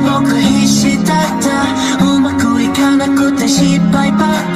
僕必死だったうまくいかなくて失敗ばっか